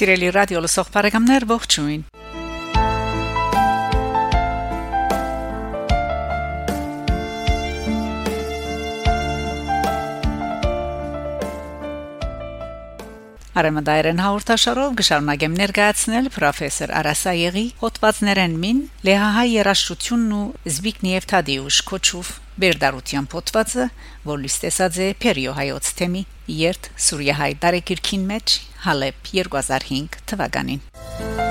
Սիրելի ռադիո լսող բարեկամներ ողջույն Արեմդայրեն հաղորդաշարով գշարունակեմ ներկայացնել պրոֆեսոր Արասայեգի հոդվածներեն մին լեհահայ երաշտությունն ու Զբիգնիև Թադեուշ Քոչուվ Բերդարության հոդվածը, որ լույս է Պերիո հայոց թեմի երթ Սուրիահայ տարեկիրքին մեջ Հալեբ 2005 թվականին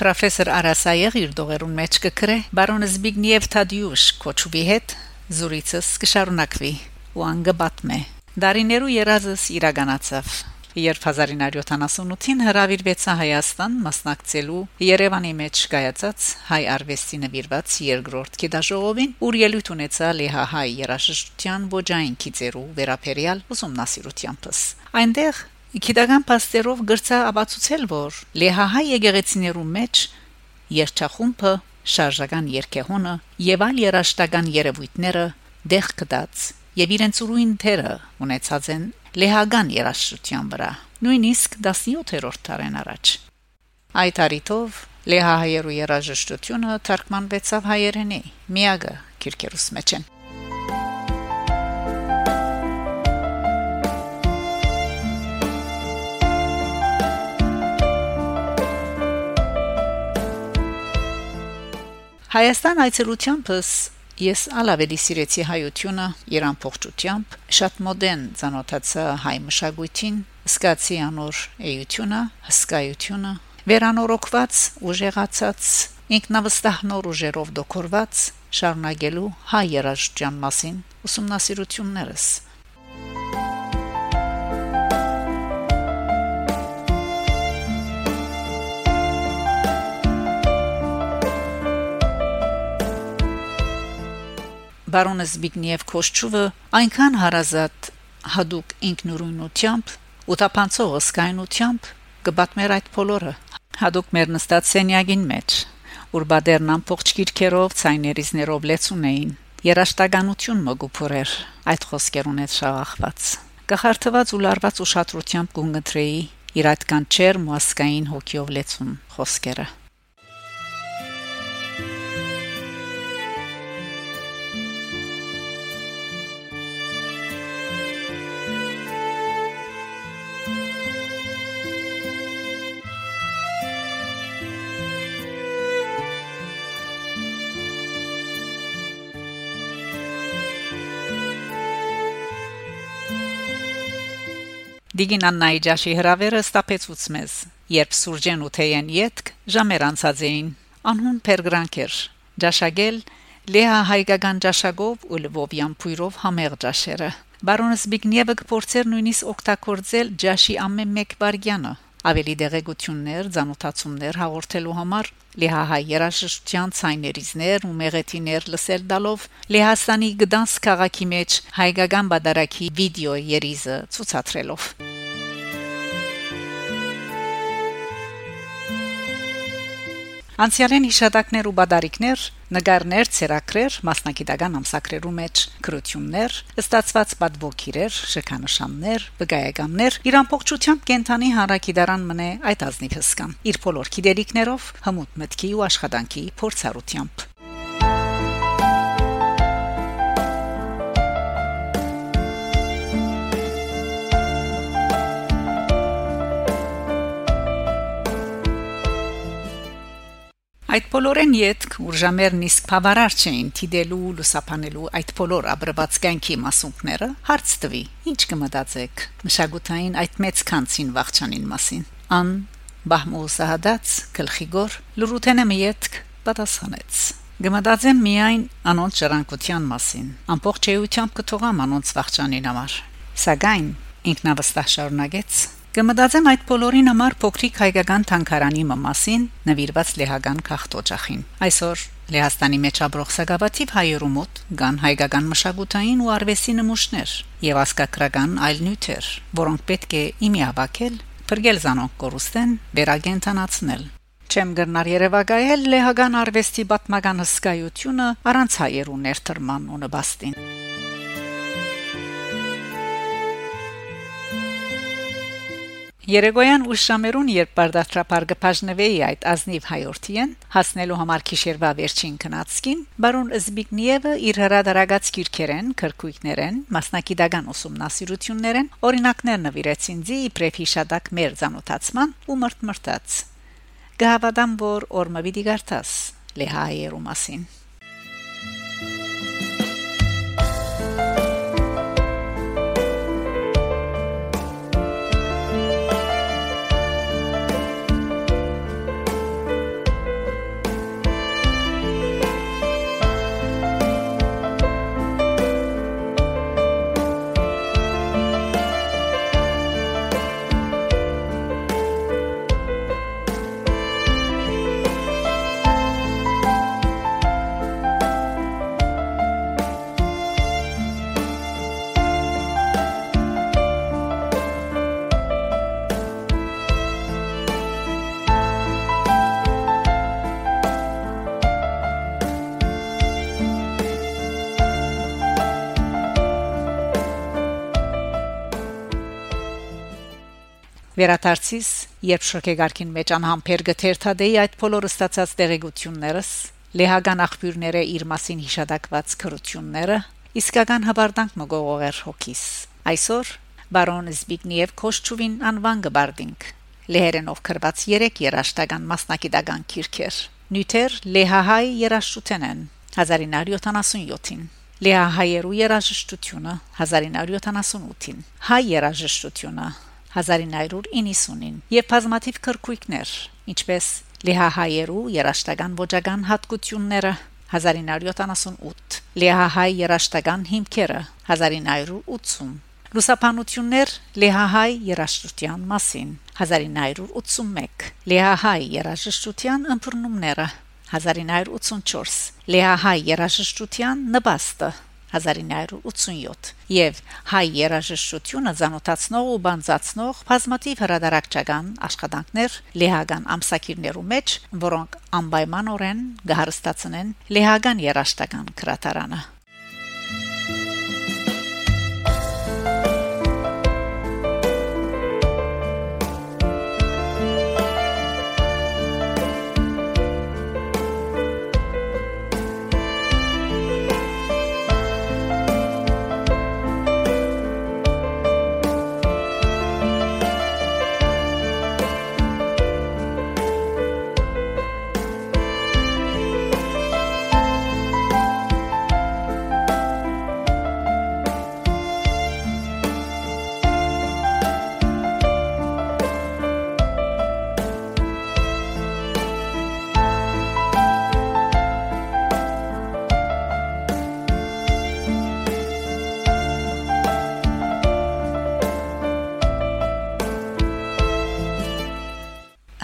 Պրոֆեսոր Արասայեղ իր դողերուն մեջ կգրե բարոն Զբիգնիև Թադյուշ կոչուվի հետ զուրիցս կշարունակվի ու անգբատմե Դարիներու երազս իրականացավ Երբ 1978-ին հրավիրվեցա Հայաստան մասնակցելու Երևանի մեջ կայացած հայ արվեստի նվիրված երկրորդ գիտաժողովին, ուր ելույթ ունեցա Լեհահայ երաժշտության ոչային քիծերու վերապերյալ ուսումնասիրությանս։ Այնտեղ Գիտական փաստերով գրծա ապացուցել, որ լեհահայ եկեղեցիներու մեջ երջախումբը, շարժական երկեհոնը եւ այլ երաշտական երևույթները դեղ կդած եւ իրենց ուրույն թերը ունեցած են լեհական երաշտության վրա նույնիսկ 17-րդ դարեն առաջ այդ արիտով լեհահայերու երաժշտությունը թարգմանվեցավ հայերենի միագը քիրքերուս մեջ են Հայաստան այցելությանս ես ալավելի սիրեցի հայությունը Իրան փոխչությամբ շատ մոդեն ցանոթացա հայ մշակույթին սկացի անոր էությունը հսկայությունը վերանորոգված ուժեղացած ինքնավստահ նոր ուժերով դոկորված շարունակելու հայ երաժշտության մասին ուսումնասիրություններս բարոնը Զբիգնիև Քոշչուվը այնքան հարազատ հadouk ինքնուրույնությամբ ու տապանցող սկայնությամբ կբատմեր այդ բոլորը հadouk մեր նստած սենյակին մեջ ուր բադերն ամբողջ գիրքերով ցայներիզներով լեցուն էին երաշտականություն մոգուփորեր այդ խոսքերուն այդ շաղախված կխարթված ու լարված ուշադրությամբ կունգտրեի իր այդ կանչեր մոսկային հոգիով լեցուն խոսքերը Դիգին Աննայի ջաշի հրավերը ստապեցուց մեզ, երբ սուրջեն ու թեյեն յետք ժամեր անցած էին։ Անհուն պերգրանքեր, ջաշագել Լեհա հայկական ջաշագով ու լվովյան փույրով համեղ ջաշերը։ Բարոնս Բիգնիևը կփորձեր նույնիսկ օգտագործել ջաշի ամեն մեկ վարգյանը ավելի դեղեցություններ, ցանոթացումներ հաղորդելու համար Լեհահայ երաժշտության ցայներիզներ ու մեղեթիներ լսել դալով Լեհաստանի Գդանսկ քաղաքի մեջ հայկական բադարակի վիդեո երիզը ցուցադրելով Անցյալեն հիշատակներ ու բադարիկներ, նկարներ, ցերակրեր, մասնակիտական ամսակրերու մեջ քրություններ, ստացված պատվոքիրեր, շքանշաններ, վկայականներ, իրան փոխչությամբ կենթանի հարակիդարան մնե այդ ազնիվ հսկան։ Իր բոլոր գիտելիքներով, հմուտ մտքի ու աշխատանքի փորձառությամբ Այդ բոլորեն յետք ուրժամերն իսկ բավարար չէին թիդելու լուսապանելու այդ բոլոր աբրված կյանքի մասունքները հարց տվի ինչ կմտածեք մշակութային այդ մեծ քանցին վաղճանին մասին ան բահմուսահադած գլխիգոր լուրութենը միետք պատասխանեց. Գմադածեմ միայն անոնց ժառանգության մասին ամբողջ էությամբ կթողամ անոնց վաղճանին համար սակայն ինքնավստահ շարունակեց Կմտածեմ այդ բոլորին համար փոքրիկ հայկական թանկարանի մասին նվիրված լեհական քաղտոջախին։ Այսօր Լեհաստանի մեջ ապրող սակավաթիվ հայերու մոտ կան հայկական մշակութային ու արվեստի նմուշներ եւ ասկակրական այլ նյութեր, որոնք պետք է իմի հավաքել, բրգել զանոնք կորուստեն, վերագենտանացնել։ Չեմ գրնար Երևակայել լեհական արվեստի պատմական հսկայությունը առանց հայերու ներդրման ու նպաստին։ Երեգոյան ուշամերուն երբ բարդատրապարգը բաժնվեի այդ ազնիվ հայորթիեն հասնելու համար քիշերվա վերջին քնածքին բարոն Զբիգնիևը իր հրադարագած քիրքերեն քրկույկներեն մասնակիտական ուսումնասիրություններեն օրինակներ նվիրեցին ձի իբրև հիշադակ մեր ցանոթացման ու մրտմրտած գահավադամ որ օրմը վիդի գարտաս լեհայերու մասին Վերադարձիս, երբ շոկեգարքին մեջ անհամբեր գթերթադեի այդ բոլորը ստացած տեղեկություններս, լեհական աղբյուրները իր մասին հիշադակված քրությունները, իսկական հաբարդանք մգողողեր հոգիս։ Այսօր բարոն Զբիգնիև Կոշչուվին անվան գբարդինք։ Լեհերենով կրված 3 երաշտական մասնակիտական քիրքեր։ Նյութեր լեհահայ երաշտութեն են 1977-ին։ Լեհահայերու երաժշտությունը 1978-ին։ Հայ երաժշտությունը 1990-ին եւ բազմաթիվ քրկույկներ, ինչպես Լեհահայերու երաշտական ոճական հատկությունները 1978, Լեհահայ երաշտական հիմքերը 1980, Լուսապանություններ Լեհահայ երաշտության մասին 1981, Լեհահայ երաժշտության ըմբռնումները 1984, Լեհահայ երաժշտության նպաստը 1987 եւ հայ երաժշտությունը ցանոթացնող ու բանձացնող բազմաթիվ հրադարակչական աշխատանքներ լեհական ամսակիրներու մեջ, որոնք անպայմանորեն գահստացնեն լեհական երաժշտական քրատարանը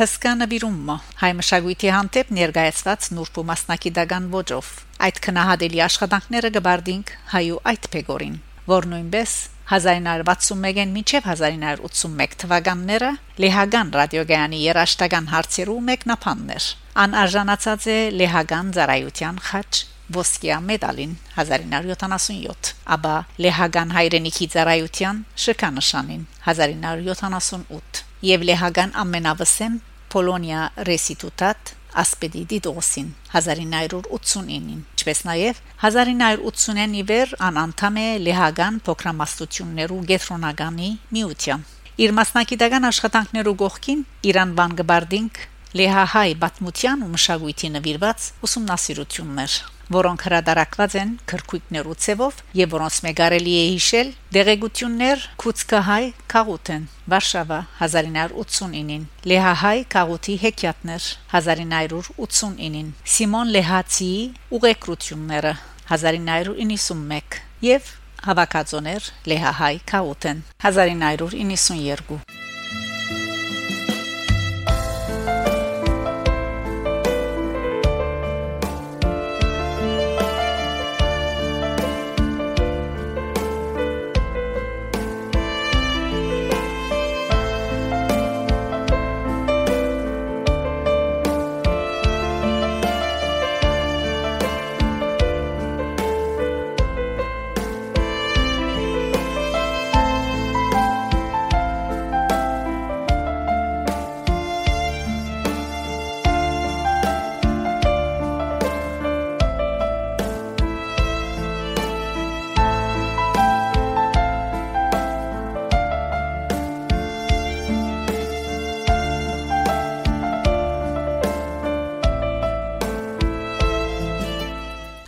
հսկա նվիրումը հայ մշակույթի հանդեպ ներկայացված նուրբ ու մասնակիտական ոճով այդ քնահատելի աշխատանքները գբարդինք հայու այդ փեգորին որ նույնպես 1961-ին մինչև 1981 թվականները Լեհագան ռադիոգայանի երաշտական հարցերու մեկնաբաններ ան արժանացած է Լեհագան ծառայության խաչ ոսկիա մեդալին 1977 ապա Լեհագան հայրենիքի ծառայության շքանշանին 1978 եւ Լեհագան ամենավսեմ Պոլոնիա Ռեսիտուտատ ասպեդի դիտոսին 1989-ին ինչպես նաև 1989-ին իվեր անանդամ է լեհական փոքրամասնություններու գետրոնագանի միության իր մասնակիտական աշխատանքներու գողքին Իրան բան գբարդինք լեհահայ բաթմության ու մշակույթի նվիրված ուսումնասիրություններ որոնք հրադարակված են քրկույկներու ցևով եւ որոնց մեգարելի է հիշել դեղեցություններ Քուցկահայ Կաղութեն Վարշավա 1989-ին Լեհահայ Կաղութի հեքիաթներ 1989-ին Սիմոն Լեհացի ուղեկրությունները 1991 եւ հավաքածոներ Լեհահայ Կաղութեն 1992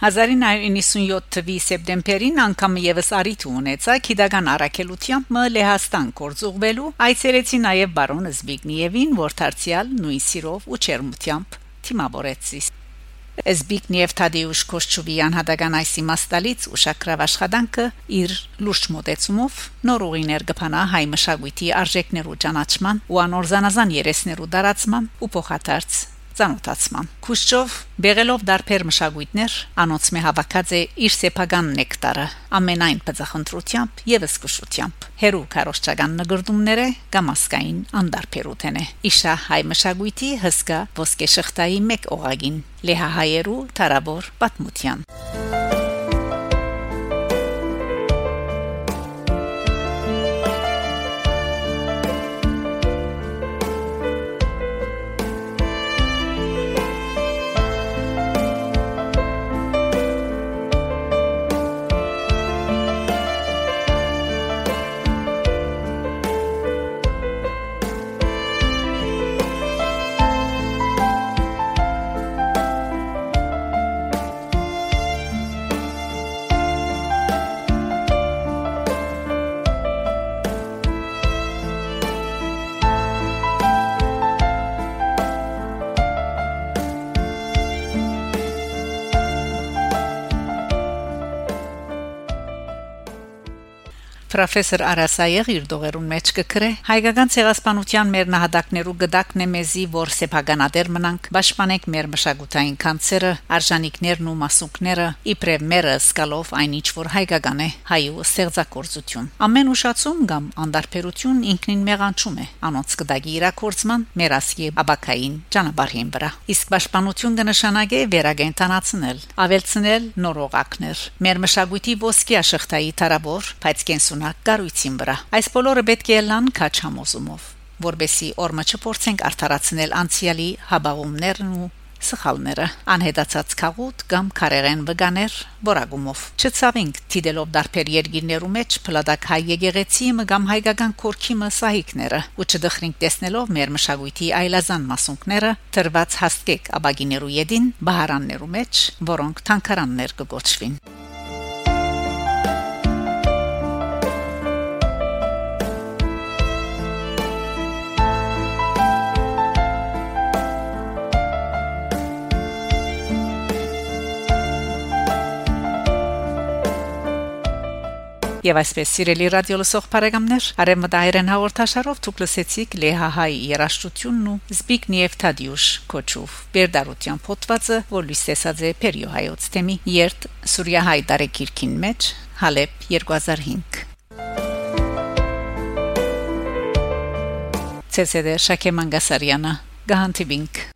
1997 թվականի սեպտեմբերին անգամ եւս արիթ ունեցա քիդական արակելությամբ մ Լեհաստան կորձուղվելու այցերեցի նաեւ բարոն Զբիգնիևին որ դարձյալ նույն սիրով ու չերմությամբ թիմավորեցի Էսբիկնիև Թադեուշ Կոշչուվյան հադական այս իմաստալից ու շակրավ աշխատանքը իր լուրջ մոտեցումով նոր ուղիներ կփանա հայ մշակույթի արժեքներու ճանաչման ու անոր զանազան երեսներու դարացման ու փոխադարձ ցանոթացման Քուշչով բեղելով դարբեր մշակույթներ անոնց մե հավաքած է իր սեփական նեկտարը ամենայն բծախնդրությամբ եւ սկսությամբ հերու կարոշչական նգրդումները գամասկային անդարբերութեն է իշա հայ մշակույթի հսկա ոսկե շղթայի մեկ օղագին լեհահայերու տարաբոր պատմության Պրոֆեսոր Արասայեղ իր դողերուն մեջ կգրե. Հայկական ցեղասպանության մեր նահատակներու գդակն է մեզի որ սեփականադեր մնանք պաշտպանենք մեր մշակութային կանցերը արժանինքներն ու մասունքները իբրև մերը սկալով այնինչ որ հայկական է հայու ստեղծագործություն ամեն ուշացում կամ անդարբերություն ինքնին մեղանչում է անոնց գդակի իրակորցման մեր ասկի աբակային ճանապարհին վրա իսկ պաշտպանություն կնշանակե վերագենտանացնել ավելցնել նորողակներ մեր մշակույթի ոսկի աշխատայի տարաբոր բայց կենսուն շարունակ գարույցին վրա։ Այս բոլորը պետք է լան քաչ համոզումով, որբեսի օրը չփորձենք արդարացնել անցյալի հաբաղումներն ու սխալները անհետացած քաղուտ կամ կարերեն վգաներ որագումով չծավինք թիդելով դարբեր երգիրներու մեջ փլադակ հայ եկեղեցի կամ հայկական քորքի մսահիկները ու չդխրինք տեսնելով մեր մշակույթի այլազան մասունքները թրված հաստկեք աբագիներու յեդին բահարաններու մեջ որոնք թանկարաններ կգոչվին Եվ այսպես սիրելի ռադիոլսող բարեկամներ, արեմտահայերեն հաղորդաշարով դուք լսեցիք Լեհահայի երաշտությունն ու Զբիգնիև Թադյուշ Կոչուվ։ Բերդարության փոթվածը, որ լույս տեսած է Պերիո հայոց թեմի երթ Սուրիահայ դարեկիրքին մեջ Հալեբ 2005 Ցեսեդե Շակե Մանգասարյանը Գահանտիբինք